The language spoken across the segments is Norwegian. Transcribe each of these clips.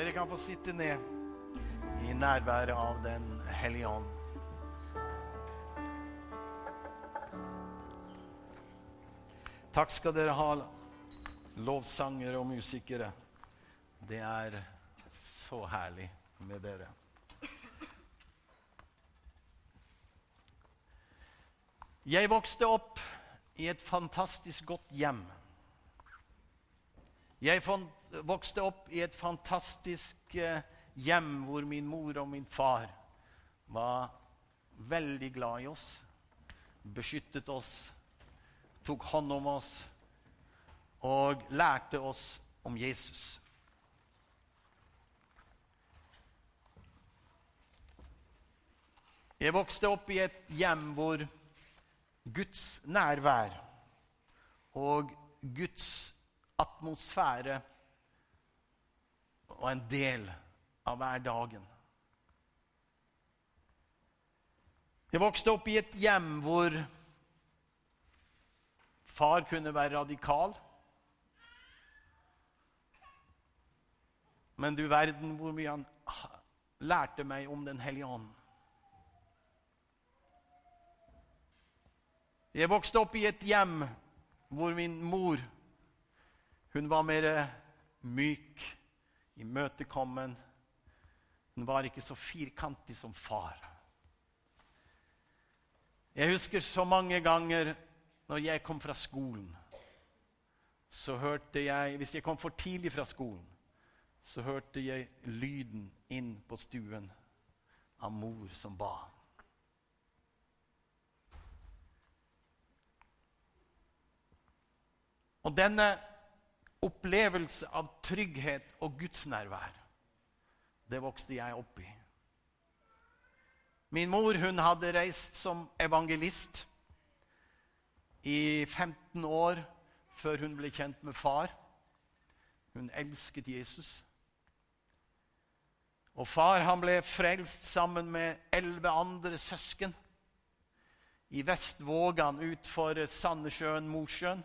Dere kan få sitte ned i nærværet av Den hellige ånd. Takk skal dere ha, lovsangere og musikere. Det er så herlig med dere. Jeg vokste opp i et fantastisk godt hjem. Jeg vokste opp i et fantastisk eh, hjem hvor min mor og min far var veldig glad i oss, beskyttet oss, tok hånd om oss og lærte oss om Jesus. Jeg vokste opp i et hjem hvor Guds nærvær og Guds atmosfære var en del av hverdagen. Jeg vokste opp i et hjem hvor far kunne være radikal. Men du verden hvor mye han lærte meg om Den hellige ånd. Jeg vokste opp i et hjem hvor min mor hun var mer myk, imøtekommen. Den var ikke så firkantig som far. Jeg husker så mange ganger når jeg kom fra skolen, så hørte jeg Hvis jeg kom for tidlig fra skolen, så hørte jeg lyden inn på stuen av mor som ba. Og denne opplevelse av trygghet og gudsnærvær, det vokste jeg opp i. Min mor hun hadde reist som evangelist i 15 år før hun ble kjent med far. Hun elsket Jesus. Og far han ble frelst sammen med elleve andre søsken i Vestvågan utfor Sandesjøen, Mosjøen.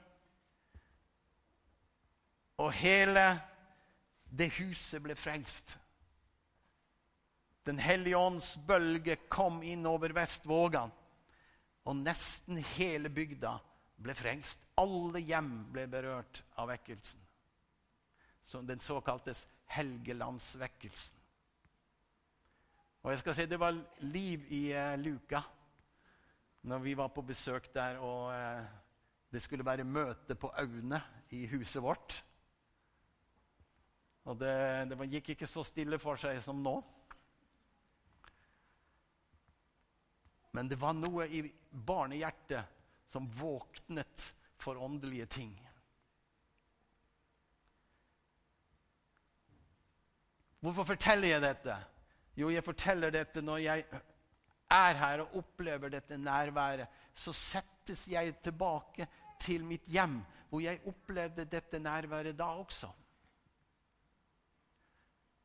Og hele det huset ble frelst. Den hellige ånds bølge kom inn over Vestvågan, og nesten hele bygda ble frelst. Alle hjem ble berørt av vekkelsen. Som den såkaltes Helgelandsvekkelsen. Og jeg skal si Det var liv i eh, luka når vi var på besøk der, og eh, det skulle være møte på Aune i huset vårt. Og det, det gikk ikke så stille for seg som nå. Men det var noe i barnehjertet som våknet for åndelige ting. Hvorfor forteller jeg dette? Jo, jeg forteller dette når jeg er her og opplever dette nærværet. Så settes jeg tilbake til mitt hjem, hvor jeg opplevde dette nærværet da også.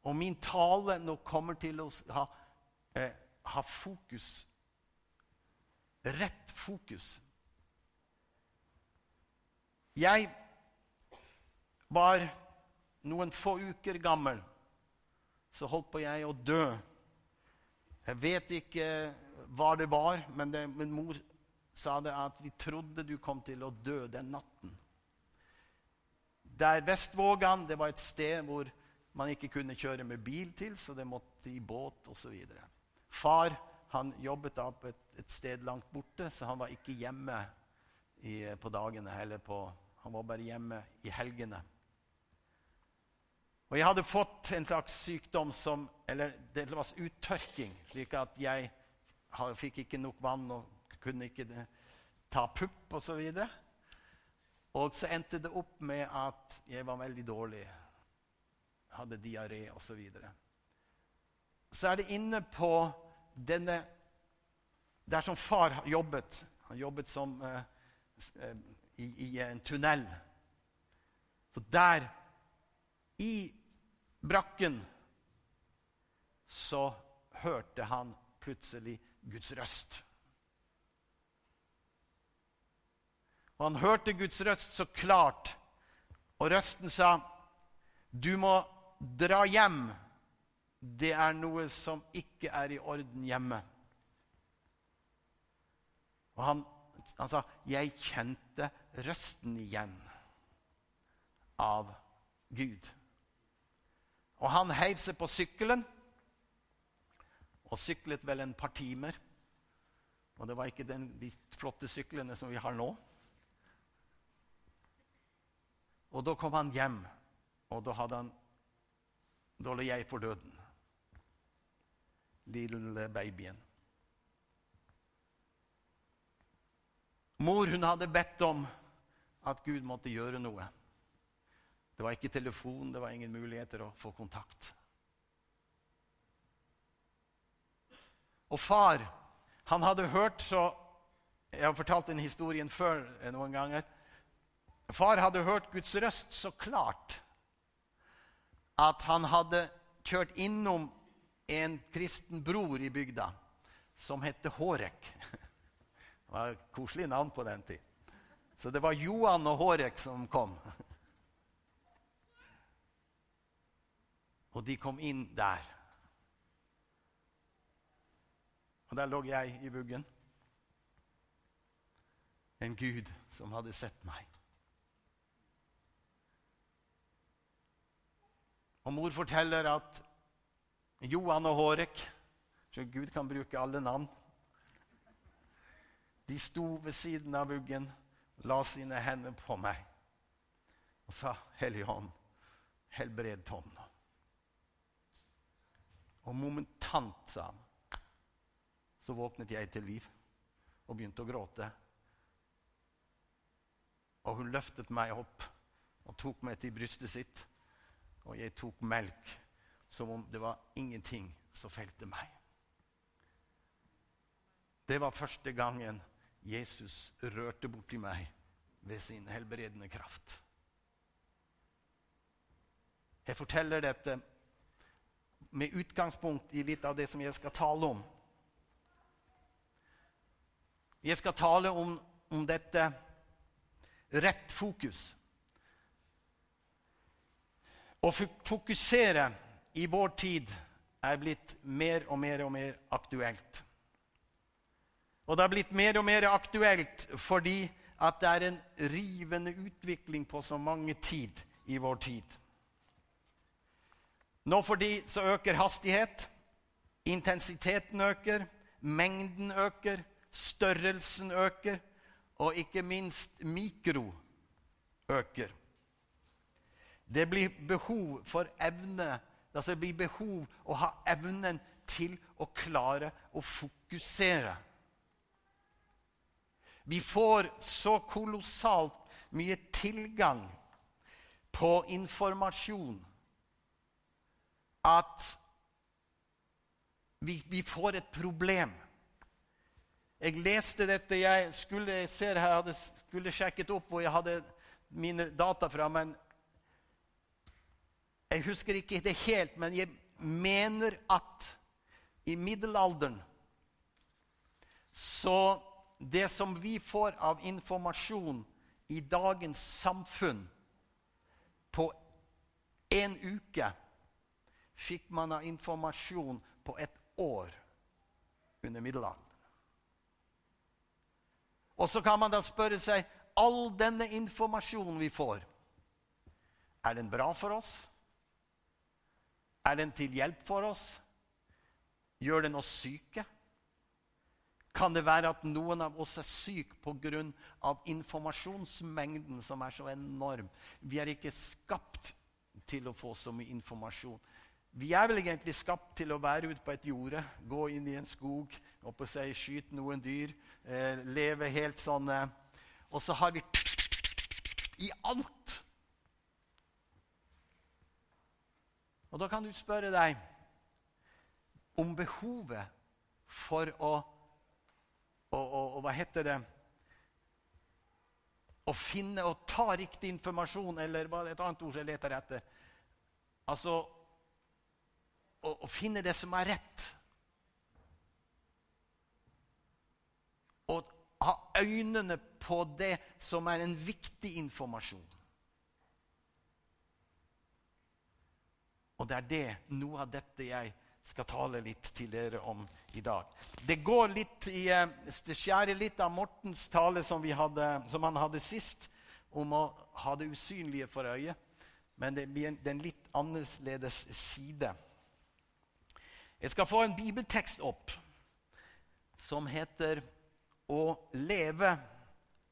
Og min tale nå kommer til å ha, eh, ha fokus Rett fokus. Jeg var noen få uker gammel. Så holdt på jeg å dø. Jeg vet ikke hva det var, men det, min mor sa det at vi trodde du kom til å dø den natten. Der Vestvågan det var et sted hvor man ikke kunne kjøre med bil til, så det måtte i båt osv. Far han jobbet da på et, et, sted langt borte, så han var ikke hjemme i, på dagene. heller. på, han var bare hjemme i helgene. Og jeg hadde fått en slags sykdom som Eller det var uttørking, slik at jeg fikk ikke nok vann og kunne ikke ta pupp osv. Og, så og så endte det opp med at jeg var veldig dårlig hadde diaré osv. Så, videre. så er det inne på denne Der som far jobbet. Han jobbet som uh, uh, i, i, en tunnel. Så der, i brakken, så hørte han plutselig Guds røst. Og han hørte Guds røst så klart, og røsten sa, 'Du må dra hjem, det er noe som ikke er i orden hjemme. Og han, han sa, 'Jeg kjente røsten igjen av Gud'. Og han heiv seg på sykkelen og syklet vel en par timer. Og det var ikke den, de flotte syklene som vi har nå. Og da kom han hjem, og da hadde han Da lå jeg for døden. Lille babyen. Mor hun hadde bedt om at Gud måtte gjøre noe. Det var ikke telefon, det var ingen muligheter å få kontakt. Og far, han hadde hørt så Jeg har fortalt den historien før noen ganger. Far hadde hørt Guds røst så klart at han hadde kjørt innom en kristen bror i bygda som het Hårek. Det var et koselig navn på den tid. Så det var Johan og Hårek som kom. Og de kom inn der. Og der lå jeg i vuggen. En Gud som hadde sett meg. Og mor forteller at Johan og Hårek Så Gud kan bruke alle navn. De sto ved siden av vuggen, la sine hender på meg og sa, 'Hellige Hånd, helbred Tom nå.' Og momentant, sa han, så våknet jeg til liv og begynte å gråte. Og hun løftet meg opp og tok meg til brystet sitt. Og jeg tok melk som om det var ingenting som felte meg. Det var første gangen Jesus rørte borti meg ved sin helbredende kraft. Jeg forteller dette med utgangspunkt i litt av det som jeg skal tale om. Jeg skal tale om, om dette rett fokus. Å fokusere i vår tid er blitt mer og mer og mer aktuelt. Og det har blitt mer og mer aktuelt fordi at det er en rivende utvikling på så mange tid i vår tid. Nå fordi så øker hastighet, intensiteten øker, mengden øker, størrelsen øker, og ikke minst mikro øker. Det blir behov for evne altså Det blir behov å ha evnen til å klare å fokusere. Vi får så kolossalt mye tilgang på informasjon at vi, vi får et problem. Jeg leste dette. Jeg skulle, jeg ser her, jeg hadde, skulle sjekket opp hvor jeg hadde mine data fra, men jeg husker ikke det helt. Men jeg mener at i middelalderen så Det som vi får av informasjon i dagens samfunn på en uke, fikk man av informasjon på et år under middelalderen. Og så kan man da spørre seg all denne informasjonen vi får, er den bra for oss? Er den til hjelp for oss? Gjør den oss syke? Kan det være at noen av oss er syke pga. informasjonsmengden som er så enorm? Vi er ikke skapt til å få så mye informasjon. Vi er vel egentlig skapt til å være ute på et jorde, gå inn i en skog, oppe seg, skyte noen dyr, eh, leve helt sånn eh, Og så har vi i alt. Og da kan du spørre deg om behovet for å, og, Hva heter det? Å finne og ta riktig informasjon, eller hva er et annet ord jeg leter etter. Altså å, å finne det som er rett. Og ha øynene på det som er en viktig informasjon. Det er det, noe av dette jeg skal tale litt til dere om i dag. Det går litt i, eh, det skjærer litt av Mortens tale som, hadde, som han hadde sist, om å ha det usynlige for øyet. Men det blir en litt annerledes side. Jeg skal få en bibeltekst opp som heter 'Å leve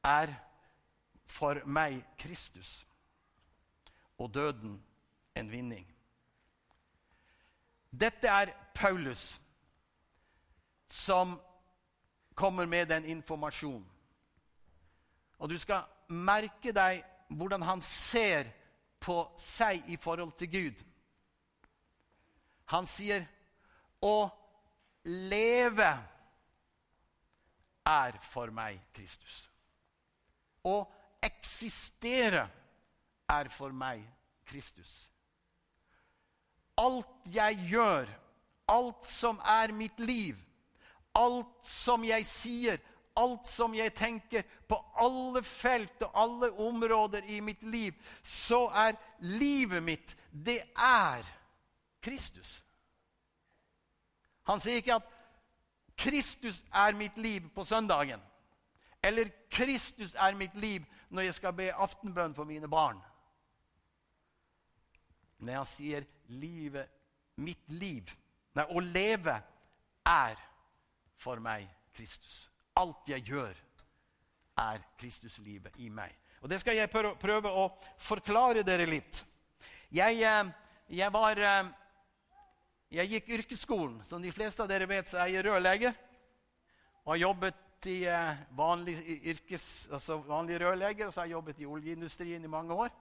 er for meg Kristus', og døden en vinning. Dette er Paulus som kommer med den informasjonen. Og du skal merke deg hvordan han ser på seg i forhold til Gud. Han sier 'Å leve er for meg Kristus'. Å eksistere er for meg Kristus. Alt jeg gjør, alt som er mitt liv, alt som jeg sier, alt som jeg tenker, på alle felt og alle områder i mitt liv, så er livet mitt Det er Kristus. Han sier ikke at Kristus er mitt liv på søndagen. Eller Kristus er mitt liv når jeg skal be aftenbønn for mine barn. Men han sier livet, mitt liv Nei, å leve er for meg Kristus. Alt jeg gjør, er Kristuslivet i meg. Og Det skal jeg prøve å forklare dere litt. Jeg, eh, jeg, var, eh, jeg gikk yrkesskolen. Som de fleste av dere vet, så er jeg rørlegger. Og har jobbet i eh, vanlig, yrkes, altså vanlig rørlegger, og så har jeg jobbet i oljeindustrien i mange år.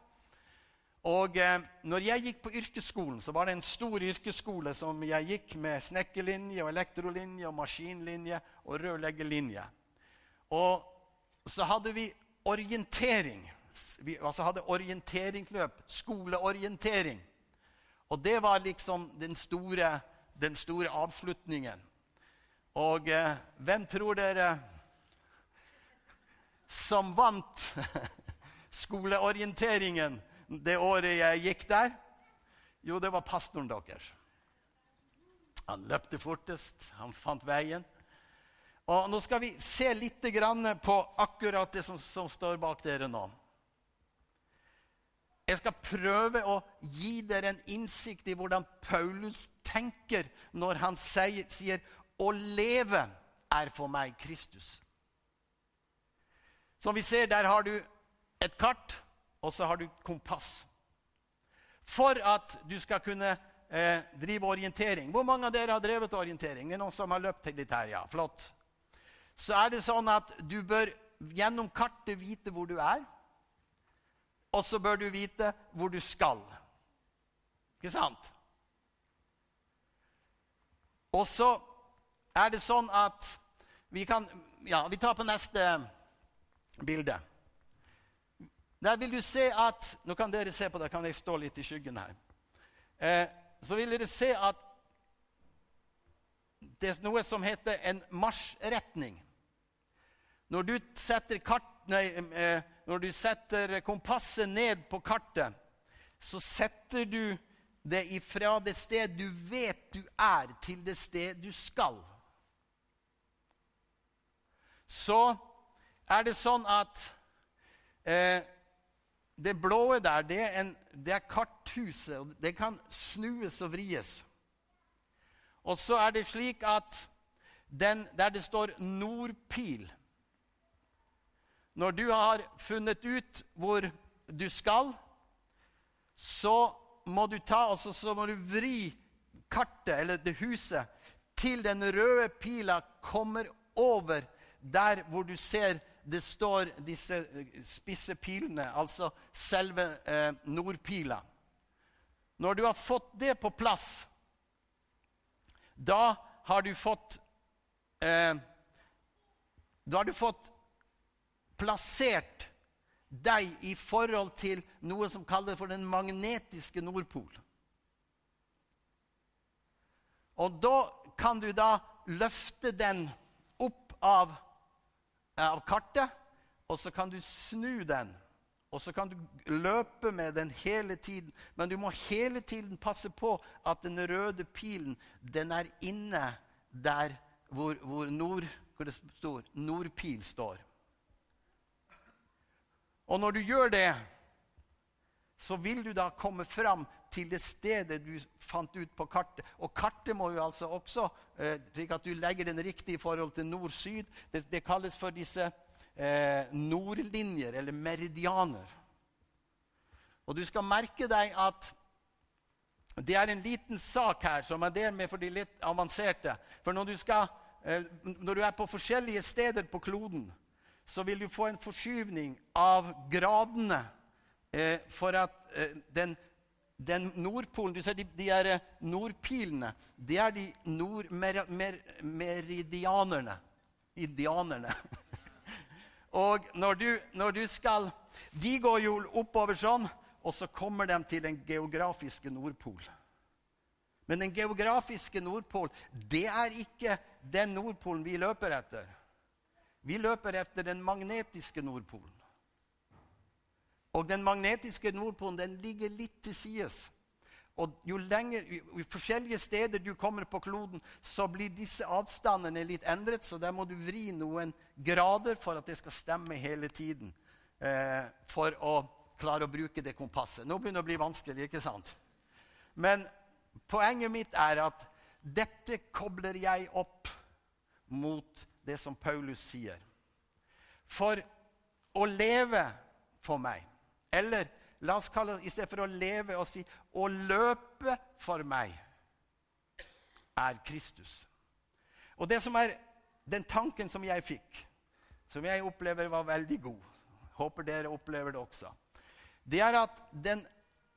Og eh, når jeg gikk på yrkesskolen, så var det en stor yrkesskole som jeg gikk med snekkerlinje og elektrolinje og maskinlinje og rørleggerlinje. Og så hadde vi orientering. Vi altså hadde orienteringsløp. Skoleorientering. Og det var liksom den store, den store avslutningen. Og eh, hvem tror dere som vant skoleorienteringen det året jeg gikk der? Jo, det var pastoren deres. Han løpte fortest, han fant veien. Og Nå skal vi se litt på akkurat det som, som står bak dere nå. Jeg skal prøve å gi dere en innsikt i hvordan Paulus tenker når han sier, sier 'Å leve er for meg Kristus'. Som vi ser, der har du et kart og så har du kompass. For at du skal kunne eh, drive orientering. Hvor mange av dere har drevet orientering? Det er noen som har løpt litt her, ja. Flott. Så er det sånn at du bør gjennom kartet vite hvor du er. Og så bør du vite hvor du skal. Ikke sant? Og så er det sånn at vi kan Ja, vi tar på neste bilde. Der vil du se at Nå kan dere se på det, kan jeg stå litt i skyggen her. Eh, så vil dere se at det er noe som heter en marsjretning. Når du setter, kart, nei, eh, når du setter kompasset ned på kartet, så setter du det ifra det sted du vet du er, til det sted du skal. Så er det sånn at eh, det blå der, det er, en, det er karthuset. Det kan snues og vries. Og så er det slik at den, der det står nordpil Når du har funnet ut hvor du skal, så må du ta, altså, så må du vri kartet, eller det huset, til den røde pila kommer over der hvor du ser det står disse eh, spisse pilene, altså selve eh, nordpila. Når du har fått det på plass, da har du fått eh, Da har du fått plassert deg i forhold til noe som kalles for den magnetiske nordpol. Og da kan du da løfte den opp av av kartet, og så kan du snu den og så kan du løpe med den hele tiden. Men du må hele tiden passe på at den røde pilen den er inne der hvor, hvor, nord, hvor det står, nordpil står. Og når du gjør det, så vil du da komme fram til det stedet du fant ut på kartet. Og kartet må jo altså også, eh, slik at du legger den riktig i forhold til nord-syd. Det, det kalles for disse eh, nordlinjer, eller meridianer. Og du skal merke deg at det er en liten sak her som er der med for de litt avanserte. For når du, skal, eh, når du er på forskjellige steder på kloden, så vil du få en forskyvning av gradene eh, for at eh, den, den Nordpolen Du ser de, de er nordpilene. Det er de nordmeridianerne. Indianerne. Og når du, når du, skal De går jo oppover sånn, og så kommer de til den geografiske Nordpol. Men den geografiske Nordpol, det er ikke den Nordpolen vi løper etter. Vi løper etter den magnetiske Nordpolen. Og den magnetiske Nordpolen den ligger litt til sides. Og jo lenger, i forskjellige steder du kommer på kloden, så blir disse avstandene litt endret, så der må du vri noen grader for at det skal stemme hele tiden. Eh, for å klare å bruke det kompasset. Nå begynner det å bli vanskelig, ikke sant? Men poenget mitt er at dette kobler jeg opp mot det som Paulus sier. For å leve for meg, eller La oss kalle det, I stedet for å leve og si 'å løpe for meg', er Kristus. Og det som er den tanken som jeg fikk, som jeg opplever var veldig god Håper dere opplever det også. Det er at den,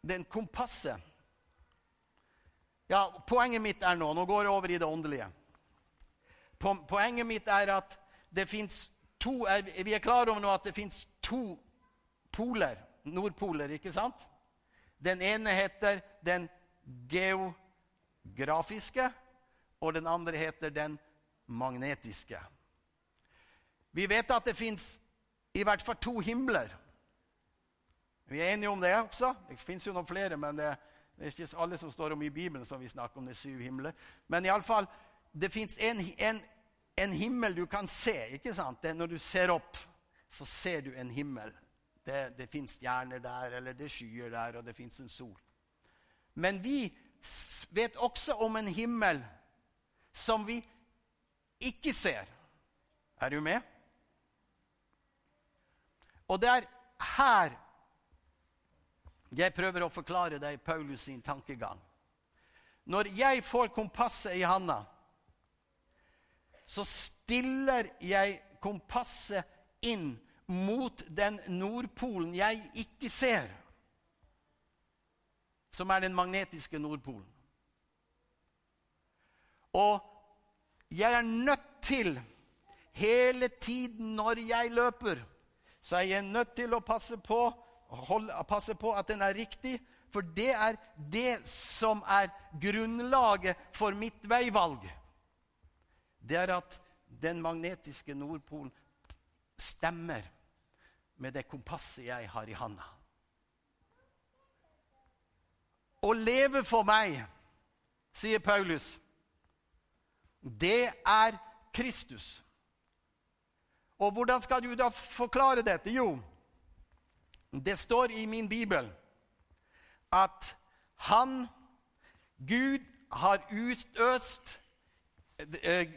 den kompasset ja, Poenget mitt er nå Nå går jeg over i det åndelige. Poenget mitt er at det fins to Vi er klar over nå at det fins to poler nordpoler, ikke sant? Den ene heter den geografiske, og den andre heter den magnetiske. Vi vet at det fins i hvert fall to himler. Vi er enige om det også. Det fins jo noen flere, men det, det, er ikke alle som står om i Bibelen som vi snakker om de syv himler. Men iallfall, det fins en, en, en, himmel du kan se. ikke sant? Det, når du ser opp, så ser du en himmel. Det, det fins stjerner der, eller det skyer der, og det fins en sol. Men vi vet også om en himmel som vi ikke ser. Er du med? Og det er her jeg prøver å forklare deg Paulus sin tankegang. Når jeg får kompasset i handa, så stiller jeg kompasset inn mot den Nordpolen jeg ikke ser, som er den magnetiske Nordpolen. Og jeg er nødt til hele tiden når jeg løper, så er jeg nødt til å passe på, holde, passe på at den er riktig. For det er det som er grunnlaget for mitt veivalg. Det er at den magnetiske Nordpolen stemmer med det kompasset jeg har i handa. Å leve for meg, sier Paulus, det er Kristus. Og hvordan skal du da forklare dette? Jo, det står i min bibel at han, Gud, har utøst eh,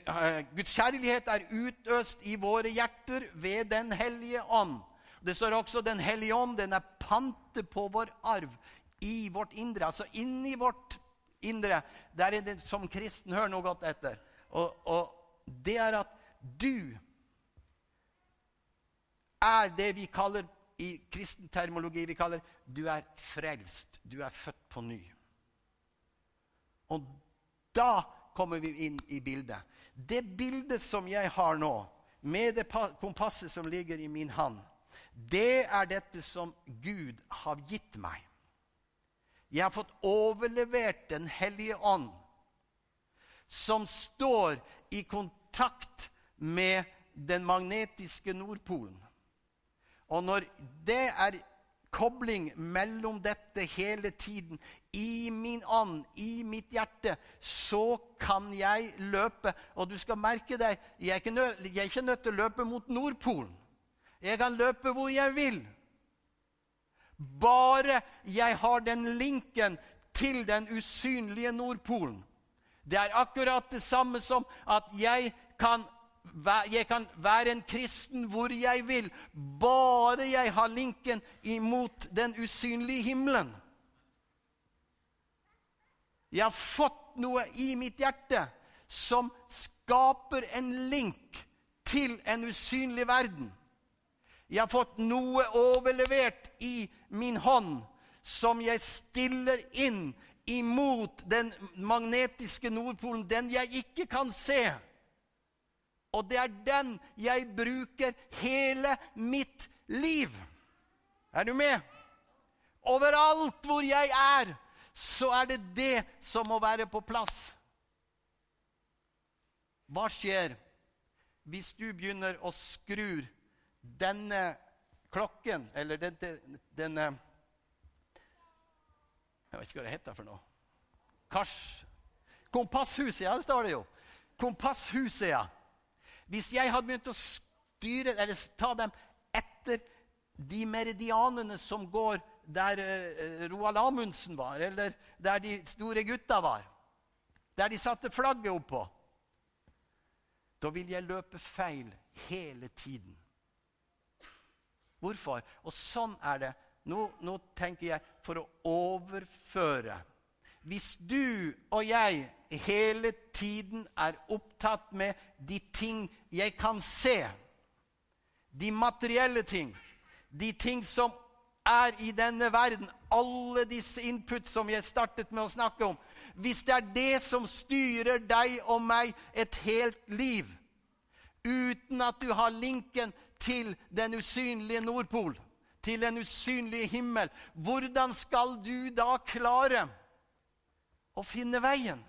Guds kjærlighet er utøst i våre hjerter ved Den hellige ånd. Det står også Den hellige ånd den er pantet på vår arv i vårt indre. Altså inni vårt indre. Der er det som kristen hører noe godt etter. Og, og det er at du er det vi kaller i kristen termologi vi kaller du er frelst. Du er født på ny. Og da kommer vi inn i bildet. Det bildet som jeg har nå, med det kompasset som ligger i min hånd, det er dette som Gud har gitt meg. Jeg har fått overlevert Den hellige ånd, som står i kontakt med den magnetiske Nordpolen. Og når det er kobling mellom dette hele tiden. I min ånd, i mitt hjerte, så kan jeg løpe. Og du skal merke deg, jeg er ikke nødt, til å løpe mot Nordpolen. Jeg kan løpe hvor jeg vil. Bare jeg har den linken til den usynlige Nordpolen. Det er akkurat det samme som at jeg kan, jeg kan være en kristen hvor jeg vil, bare jeg har linken imot den usynlige himmelen. Jeg har fått noe i mitt hjerte som skaper en link til en usynlig verden. Jeg har fått noe overlevert i min hånd som jeg stiller inn imot den magnetiske Nordpolen, den jeg ikke kan se. Og det er den jeg bruker hele mitt liv. Er du med? Overalt hvor jeg er, så er det det som må være på plass. Hva skjer hvis du begynner å skru denne klokken, eller denne, denne jeg vet ikke hva det heter for noe. Kars. Kompasshuset, ja, det står det jo. Kompasshuset, ja. Hvis jeg hadde begynt å styre, eller ta dem etter de meridianene som går der uh, Roald Amundsen var, eller der de store gutta var, der de satte flagget oppå, da vil jeg løpe feil hele tiden. Hvorfor? Og sånn er det nå, nå, tenker jeg for å overføre. Hvis du og jeg hele tiden er opptatt med de ting jeg kan se, de materielle ting, de ting som er i denne verden, alle disse input som jeg startet med å snakke om Hvis det er det som styrer deg og meg et helt liv, uten at du har linken til den usynlige Nordpol til den usynlige himmel, hvordan skal du da klare å finne veien?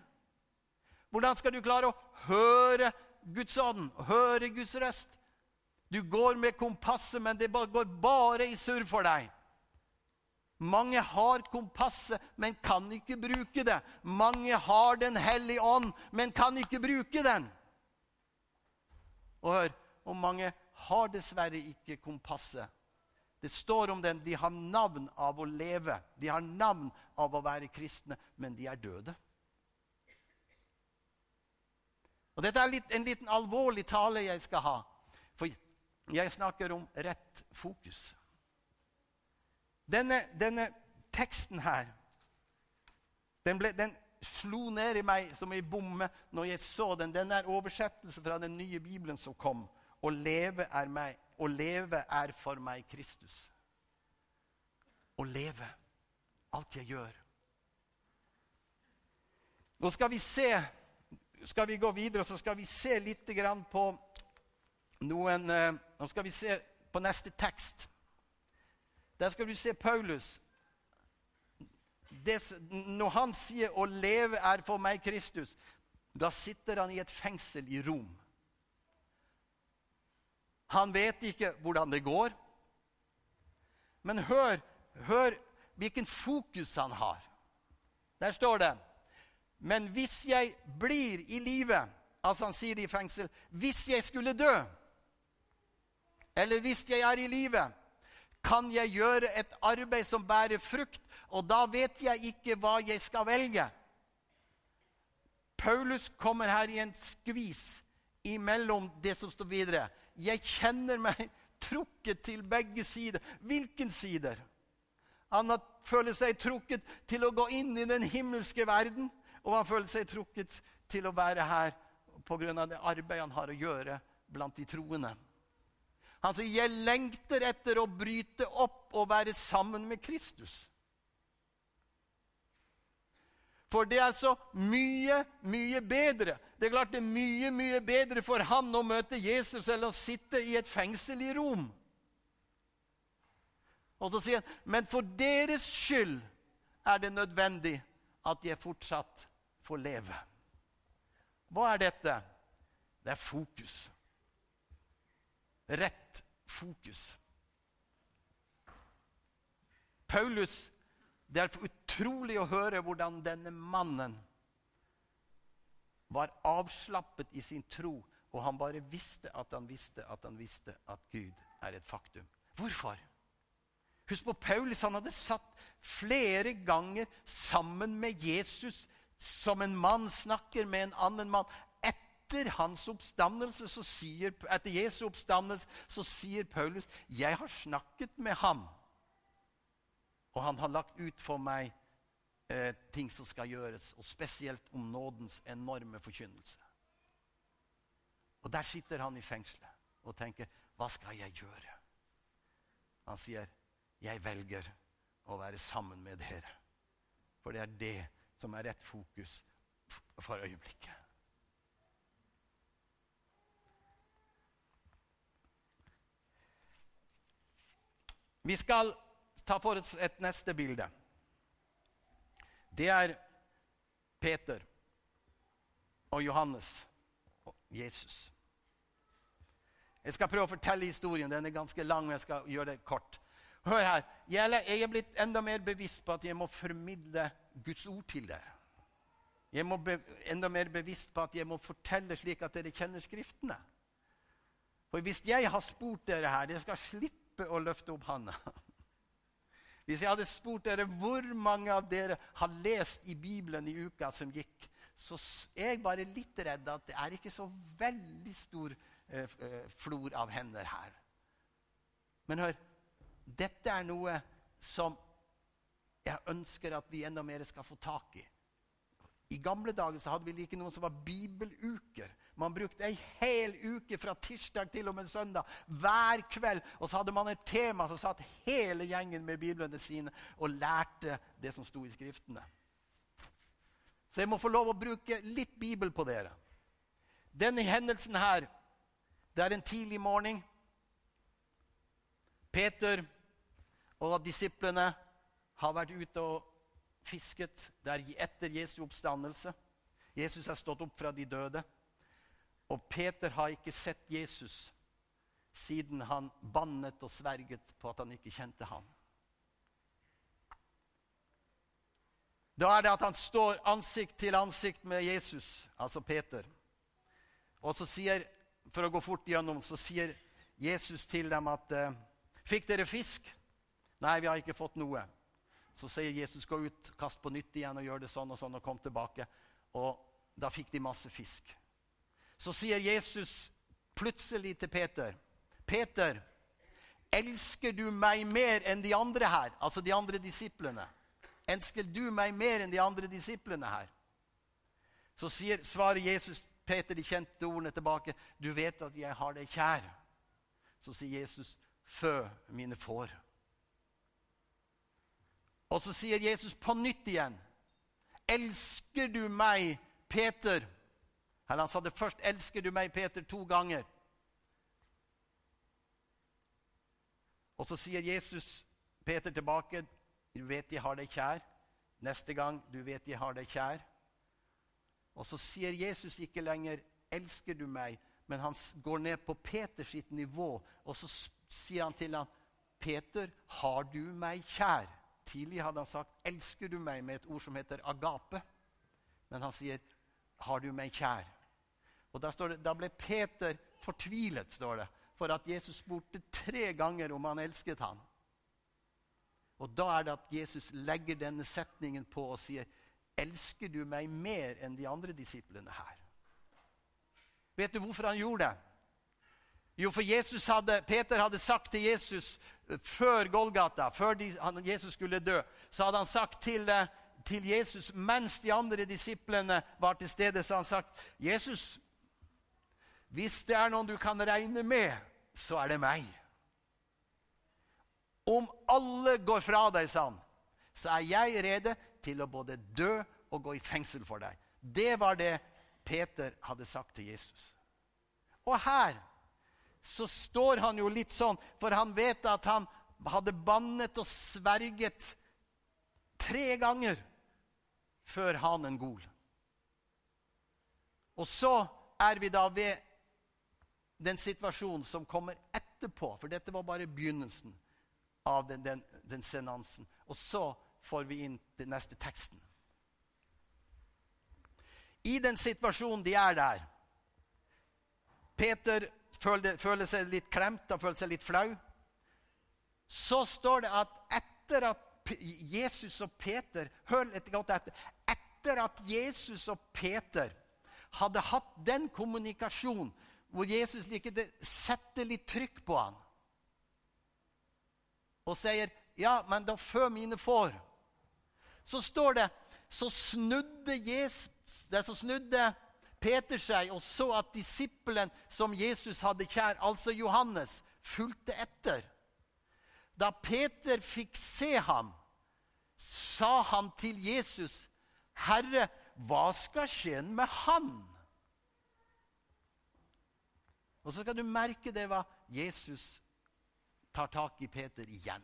Hvordan skal du klare å høre Guds ånd, høre Guds røst? Du går med kompasset, men det går bare i surr for deg. Mange har kompasset, men kan ikke bruke det. Mange har Den hellige ånd, men kan ikke bruke den. Og hør, og mange har dessverre ikke kompasset, det står om dem de har navn av å leve, de har navn av å være kristne, men de er døde. Og Dette er litt, en liten alvorlig tale jeg skal ha, for jeg snakker om rett fokus. Denne, denne teksten her den, ble, den, slo ned i meg som ei bomme når jeg så den. Den er oversettelse fra den nye Bibelen som kom. Å leve er meg å leve er for meg Kristus. Å leve. Alt jeg gjør. Nå skal vi se skal vi gå videre, og så skal vi se litt på noen eh, Nå skal vi se på neste tekst. Der skal du se Paulus. Det, når han sier 'å leve er for meg Kristus', da sitter han i et fengsel i Rom. Han vet ikke hvordan det går. Men hør, hør hvilken fokus han har. Der står det Men hvis jeg blir i live Altså han sier det i fengsel. Hvis jeg skulle dø, eller hvis jeg er i live, kan jeg gjøre et arbeid som bærer frukt, og da vet jeg ikke hva jeg skal velge. Paulus kommer her i en skvis imellom det som står videre. Jeg kjenner meg trukket til begge sider. Hvilken sider? Han føler seg trukket til å gå inn i den himmelske verden, og han føler seg trukket til å være her pga. det arbeidet han har å gjøre blant de troende. Han sier, 'Jeg lengter etter å bryte opp og være sammen med Kristus'. For det er så mye, mye bedre. Det er klart det er mye, mye bedre for han å møte Jesus eller å sitte i et fengsel i Rom. Og så sier han, men for deres skyld er det nødvendig at jeg fortsatt får leve. Hva er dette? Det er fokus. Rett fokus. Paulus, Det er utrolig å høre hvordan denne mannen var avslappet i sin tro, og han bare visste at han visste at han visste at Gud er et faktum. Hvorfor? Husk på Paulus. Han hadde satt flere ganger sammen med Jesus som en mann snakker med en annen mann. Etter hans oppstandelse, sier, etter Jesu oppstandelse så sier Paulus jeg har snakket med ham, og han har lagt ut for meg eh, ting som skal gjøres, og spesielt om nådens enorme forkynnelse. Og Der sitter han i fengselet og tenker hva skal jeg gjøre? Han sier jeg velger å være sammen med dere. For det er det som er rett fokus for øyeblikket. Vi skal ta for oss et neste bilde. Det er Peter og Johannes og Jesus. Jeg skal prøve å fortelle historien. Den er ganske lang, men jeg skal gjøre det kort. Hør her. Jeg er blitt enda mer bevisst på at jeg må formidle Guds ord til dere. Jeg må be, enda mer bevisst på at jeg må fortelle slik at dere kjenner Skriftene. For hvis jeg har spurt dere her Jeg skal slippe å løfte opp handa. Hvis jeg hadde spurt dere hvor mange av dere har lest i Bibelen i uka som gikk, så er jeg bare litt redd at det er ikke så veldig stor eh, eh flor av hender her. Men hør, dette er noe som jeg ønsker at vi enda mer skal få tak i. I gamle dager så hadde vi like noen som var bibeluker. Man brukte ei hel uke fra tirsdag til og med søndag hver kveld. Og så hadde man et tema som satt hele gjengen med biblene sine og lærte det som sto i Skriftene. Så jeg må få lov å bruke litt bibel på dere. Denne hendelsen her, det er en tidlig morgen. Peter og disiplene har vært ute og fisket. Det er etter Jesu oppstandelse. Jesus er stått opp fra de døde. Og Peter har ikke sett Jesus siden han bannet og sverget på at han ikke kjente ham. Da er det at han står ansikt til ansikt med Jesus, altså Peter. Og så sier, for å gå fort gjennom, så sier Jesus til dem at eh, Fikk dere fisk? Nei, vi har ikke fått noe. Så sier Jesus, gå ut, kast på nytt igjen og gjør det sånn og sånn, og kom tilbake. Og da fikk de masse fisk. Så sier Jesus plutselig til Peter, Peter, elsker du meg mer enn de andre her? Altså de andre disiplene. Elsker du meg mer enn de andre disiplene her? Så sier, svarer Jesus Peter de kjente ordene tilbake. Du vet at jeg har deg kjær. Så sier Jesus, fø mine får. Og så sier Jesus på nytt igjen, 'Elsker du meg, Peter?' Eller han sa det først, 'Elsker du meg, Peter?' to ganger. Og så sier Jesus Peter tilbake, 'Du vet jeg har deg kjær.' Neste gang, 'Du vet jeg har deg kjær.' Og så sier Jesus ikke lenger 'Elsker du meg?' Men han går ned på Peters nivå, og så sier han til ham, 'Peter, har du meg kjær?' Tidlig hadde han sagt 'elsker du meg' med et ord som heter agape. Men han sier 'har du meg kjær'? Og det, da ble Peter fortvilet, står det, for at Jesus spurte tre ganger om han elsket ham. Og Da er det at Jesus legger denne setningen på og sier 'Elsker du meg mer enn de andre disiplene her?' Vet du hvorfor han gjorde det? Jo, for hadde, Peter hadde sagt til Jesus eh, før Golgata, før de, han, Jesus skulle dø, så hadde han sagt til, eh, til, Jesus mens de andre disiplene var til stede, så hadde han sagt, 'Jesus, hvis det er noen du kan regne med, så er det meg.' Om alle går fra deg, sa han, så er jeg rede til å både dø og gå i fengsel for deg. Det var det Peter hadde sagt til Jesus. Og her så står han jo litt sånn, for han vet at han hadde bannet og sverget tre ganger før hanen gol. Og så er vi da ved den situasjonen som kommer etterpå, for dette var bare begynnelsen. av den, den, den senansen. Og så får vi inn den neste teksten. I den situasjonen de er der Peter føler, føler seg litt klemt, han føler seg litt flau. Så står det at etter at Jesus og Peter Hør litt godt etter. Etter at Jesus og Peter hadde hatt den kommunikasjonen hvor Jesus liker setter litt trykk på ham og sier, 'Ja, men da fø mine får', så står det så snudde, Jesus, så snudde Peter seg og så at disippelen som Jesus hadde kjær, altså Johannes, fulgte etter. Da Peter fikk se ham, sa han til Jesus, 'Herre, hva skal skje med han?' Og så skal du merke det hva Jesus tar tak i Peter igjen.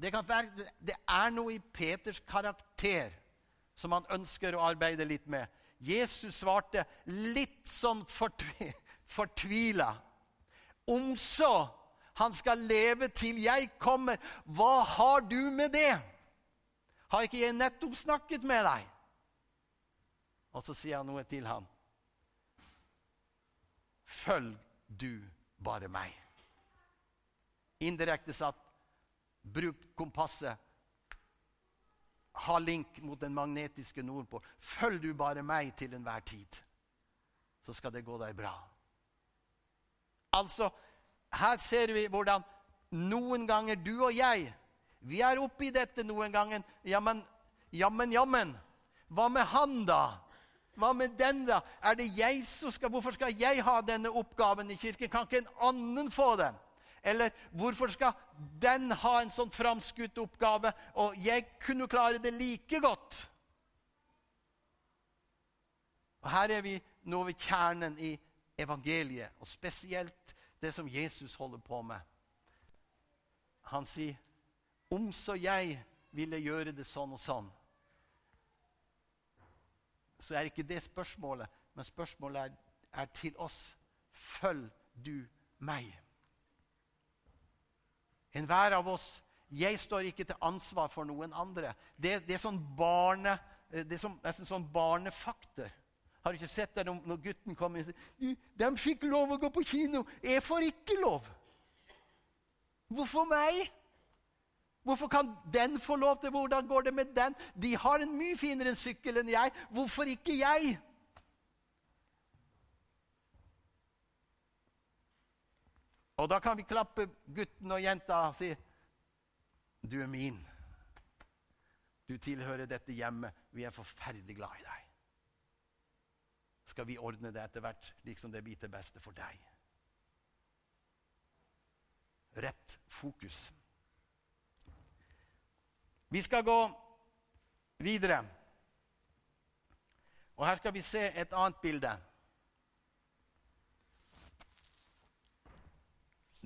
Det, være, det er noe i Peters karakter som han ønsker å arbeide litt med. Jesus svarte litt sånn fortvi, fortvila. Om så han skal leve til jeg kommer, hva har du med det? Har ikke jeg nettopp snakket med deg? Og så sier han noe til ham. Følg du bare meg. Indirekte satt, bruk kompasset ha link mot den magnetiske Nordpol. Følg du bare meg til enhver tid, så skal det gå deg bra. Altså, her ser vi hvordan noen ganger du og jeg Vi er oppi dette noen ganger. Jammen, jammen, jammen. Hva med han, da? Hva med den, da? Er det jeg som skal Hvorfor skal jeg ha denne oppgaven i kirken? Kan ikke en annen få den? Eller hvorfor skal den ha en sånn framskutt oppgave, og jeg kunne klare det like godt? Og Her er vi nå ved kjernen i evangeliet, og spesielt det som Jesus holder på med. Han sier, 'Om så jeg ville gjøre det sånn og sånn', så er ikke det spørsmålet, men spørsmålet er, er til oss. Følg du meg? Enhver av oss. Jeg står ikke til ansvar for noen andre. Det, det er sånn barne, eh, det er sånn, nesten sånn barnefakter. Har du ikke sett det når gutten kommer og sier de fikk lov å gå på kino. Jeg får ikke lov. Hvorfor meg? Hvorfor kan den få lov til Hvordan går det med den? De har en mye finere sykkel enn jeg. Hvorfor ikke jeg? Og da kan vi klappe gutten og jenta og si du er min. Du tilhører dette hjemmet. Vi er forferdelig glad i deg. Skal vi ordne det etter hvert, liksom det blir til beste for deg? Rett fokus. Vi skal gå videre. Og her skal vi se et annet bilde.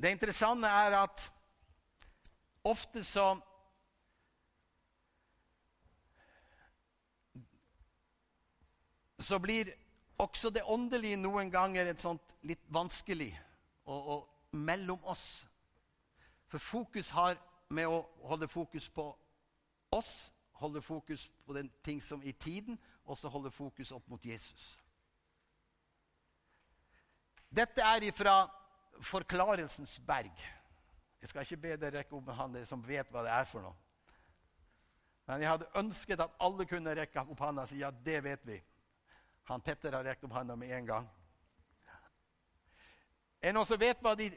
Det interessante er at ofte så Så blir også det åndelige noen ganger et sånt litt vanskelig og, og mellom oss. For fokus har med å holde fokus på oss, holde fokus på den ting som i tiden, og så holde fokus opp mot Jesus. Dette er ifra Forklarelsens berg. Jeg skal ikke be dere rekke opp med han som vet hva det er for noe. Men jeg hadde ønsket at alle kunne rekke opp hånda og si ja, det vet vi. Han Petter har rekt opp hånda med en gang. Er det noen som vet hva de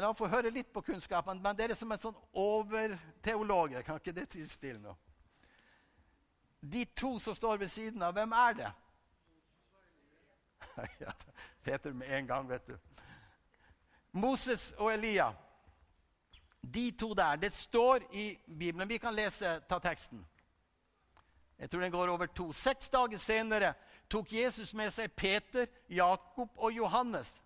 La få høre litt på kunnskapen, men dere som er sånn overteologer, kan ikke det tilstille noe? De to som står ved siden av, hvem er det? Peter med en gang, vet du. Moses og Elia. De to der. Det står i Bibelen. Vi kan lese, ta teksten. Jeg tror den går over to. Seks dager senere tok Jesus med seg Peter, Jakob og Johannes.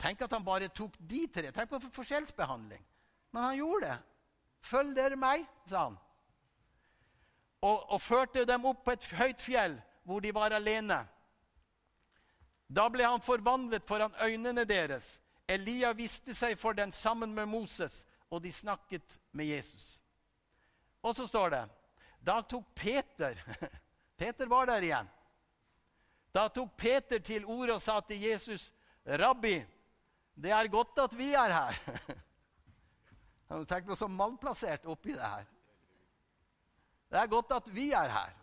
Tenk at han bare tok de tre. Tenk på forskjellsbehandling. Men han gjorde det. Følg dere meg, sa han. Og, og førte dem opp på et høyt fjell hvor de var alene. Da ble han forvandlet foran øynene deres. Elia viste seg for den sammen med Moses, og de snakket med Jesus. Og så står det Da tok Peter Peter var der igjen. Da tok Peter til orde og sa til Jesus, 'Rabbi, det er godt at vi er her.' Tenk noe så malplassert oppi det her. Det er godt at vi er her.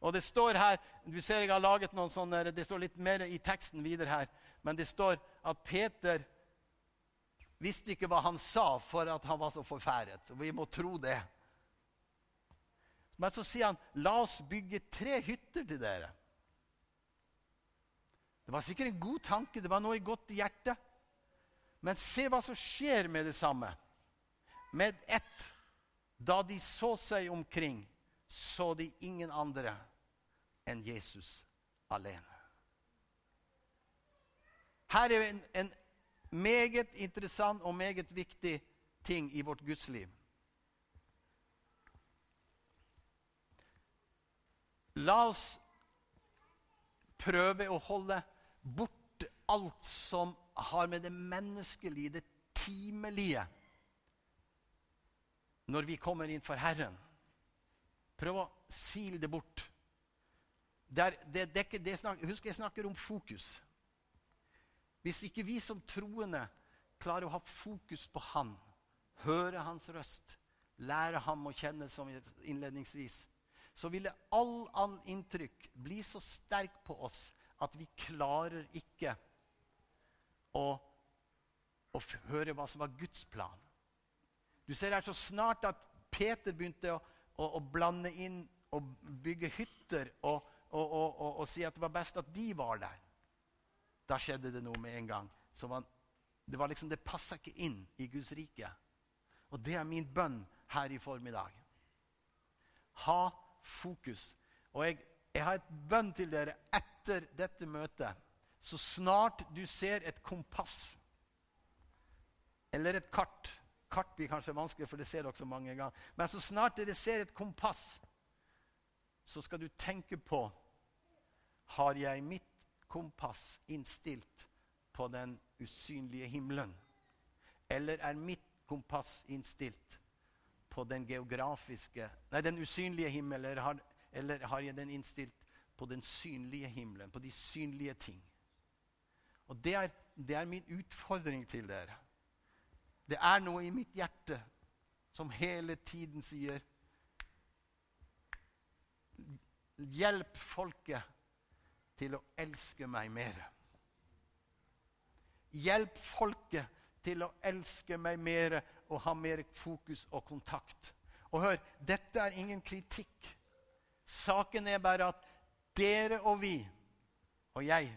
Og det står her Du ser jeg har laget noen sånne, det står litt mer i teksten videre her. Men det står at Peter visste ikke hva han sa for at han var så forferdet. Vi må tro det. Men så sier han, 'La oss bygge tre hytter til dere'. Det var sikkert en god tanke, det var noe godt i hjertet. Men se hva som skjer med det samme. Med ett, da de så seg omkring, så de ingen andre enn Jesus alene. Her er en, en meget interessant og meget viktig ting i vårt gudsliv. La oss prøve å holde bort alt som har med det menneskelige, det timelige Når vi kommer inn for Herren. Prøv å sile det bort. Det er, det, det, det husk, jeg snakker om fokus. Hvis ikke vi som troende klarer å ha fokus på Han, høre Hans røst, lære Ham å kjenne som innledningsvis, så ville all annen inntrykk bli så sterk på oss at vi klarer ikke å, å høre hva som var Guds plan. Du ser her så snart at Peter begynte å, å, å blande inn og bygge hytter og, og, og, si at det var best at de var der, da skjedde det noe med en gang. Man, det var liksom, det passa ikke inn i Guds rike. Og det er min bønn her i formiddag. Ha fokus. Og jeg, jeg har et bønn til dere etter dette møtet. Så snart du ser et kompass eller et kart Kart blir kanskje vanskelig, for det ser dere så mange ganger. Men så snart dere ser et kompass, så skal du tenke på Har jeg mitt kompass innstilt på den usynlige himmelen? Eller er mitt kompass innstilt på den geografiske Nei, den usynlige himmelen, eller eller har jeg den innstilt på den synlige himmelen, på de synlige ting? Og det er, det er min utfordring til dere. Det er noe i mitt hjerte som hele tiden sier Hjelp folket til å elske meg mer. Hjelp folket til å elske meg mer og ha mer fokus og kontakt. Og hør, dette er ingen kritikk. Saken er bare at dere og vi, og jeg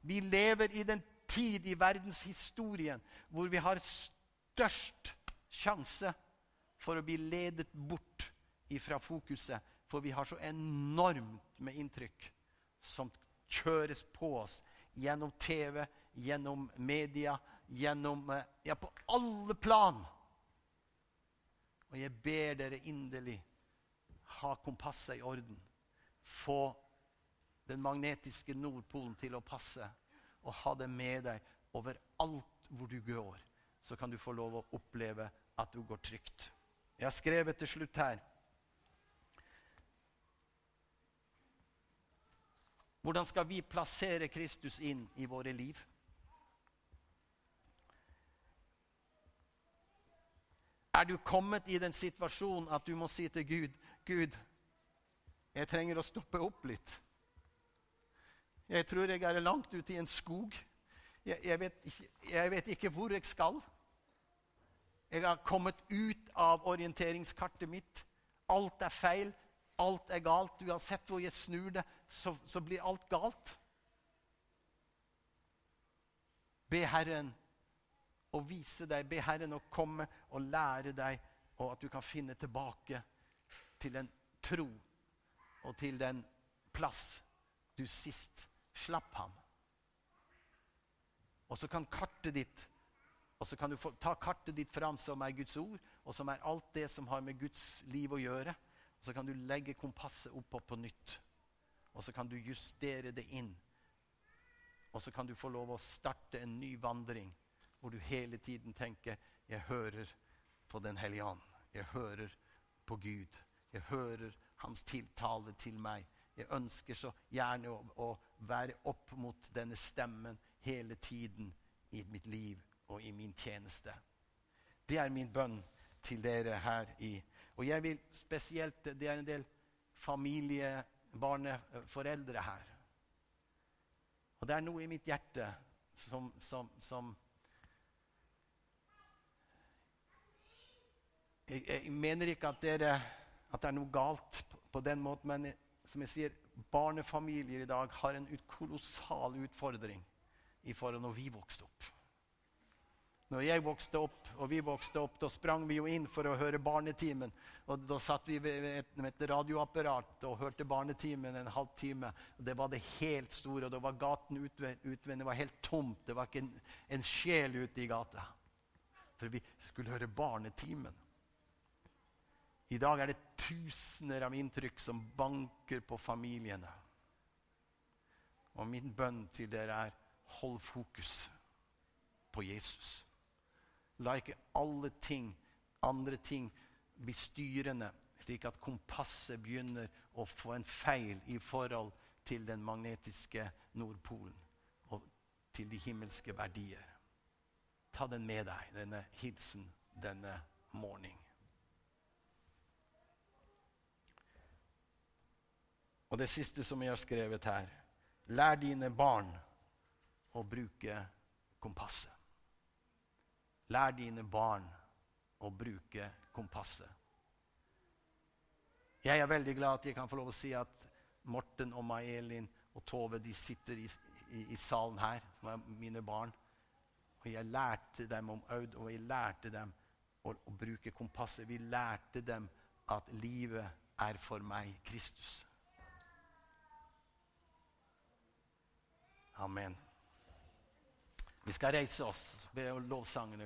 Vi lever i den tid i verdenshistorien hvor vi har størst sjanse for å bli ledet bort ifra fokuset. For vi har så enormt med inntrykk som kjøres på oss gjennom TV, gjennom media, gjennom eh, Ja, på alle plan. Og jeg ber dere inderlig ha kompasset i orden. Få den magnetiske Nordpolen til å passe, og ha det med deg overalt hvor du går. Så kan du få lov å oppleve at du går trygt. Jeg har skrevet til slutt her Hvordan skal vi plassere Kristus inn i våre liv? Er du kommet i den situasjonen at du må si til Gud Gud, jeg trenger å stoppe opp litt. Jeg tror jeg er langt ute i en skog. Jeg, jeg, vet, jeg, vet, ikke hvor jeg skal. Jeg har kommet ut av orienteringskartet mitt. Alt er feil. Alt er galt. Uansett hvor jeg snur det, så, så blir alt galt. Be Herren å vise deg, be Herren å komme og lære deg, og at du kan finne tilbake til en tro og til den plass du sist slapp ham. Og så kan kartet ditt og så kan du få, ta kartet ditt fram, som er Guds ord, og som er alt det som har med Guds liv å gjøre. Og så kan du legge kompasset oppå på nytt. Og så kan du justere det inn. Og så kan du få lov å starte en ny vandring hvor du hele tiden tenker 'Jeg hører på Den hellige ånd'. Jeg hører på Gud. Jeg hører hans tiltale til meg. Jeg ønsker så gjerne å, å være opp mot denne stemmen hele tiden i mitt liv og i min tjeneste. Det er min bønn til dere her i Og jeg vil spesielt Det er en del familie, barneforeldre her. Og det er noe i mitt hjerte som, som, som jeg, jeg, mener ikke at, dere, at, det er noe galt på, den måten, men som jeg sier, barnefamilier i dag har en kolossal utfordring i forhold til når vi vokste opp. Når jeg vokste opp, og vi vokste opp, da sprang vi jo inn for å høre Barnetimen. Og Da satt vi ved et, med et radioapparat og hørte Barnetimen en halvtime. Det var det helt store, og da var gaten utvendig var helt tomt. Det var ikke en, en sjel ute i gata. For vi skulle høre Barnetimen. I dag er det tusener av inntrykk som banker på familiene. Og min bønn til dere er hold fokus på Jesus. La ikke alle ting, andre ting, bli styrende, slik at kompasset begynner å få en feil i forhold til den magnetiske Nordpolen og til de himmelske verdier. Ta den med deg, denne hilsen denne morgen. Og det siste som jeg har skrevet her Lær dine barn å bruke kompasset. Lær dine barn å bruke kompasset. Jeg er veldig glad at jeg kan få lov å si at Morten og May-Elin og Tove de sitter i, i, i, salen her, som er mine barn. Og jeg lærte dem om Aud, og jeg lærte dem å, å bruke kompasset. Vi lærte dem at livet er for meg Kristus. Amen. Vi skal reise oss, be lovsangene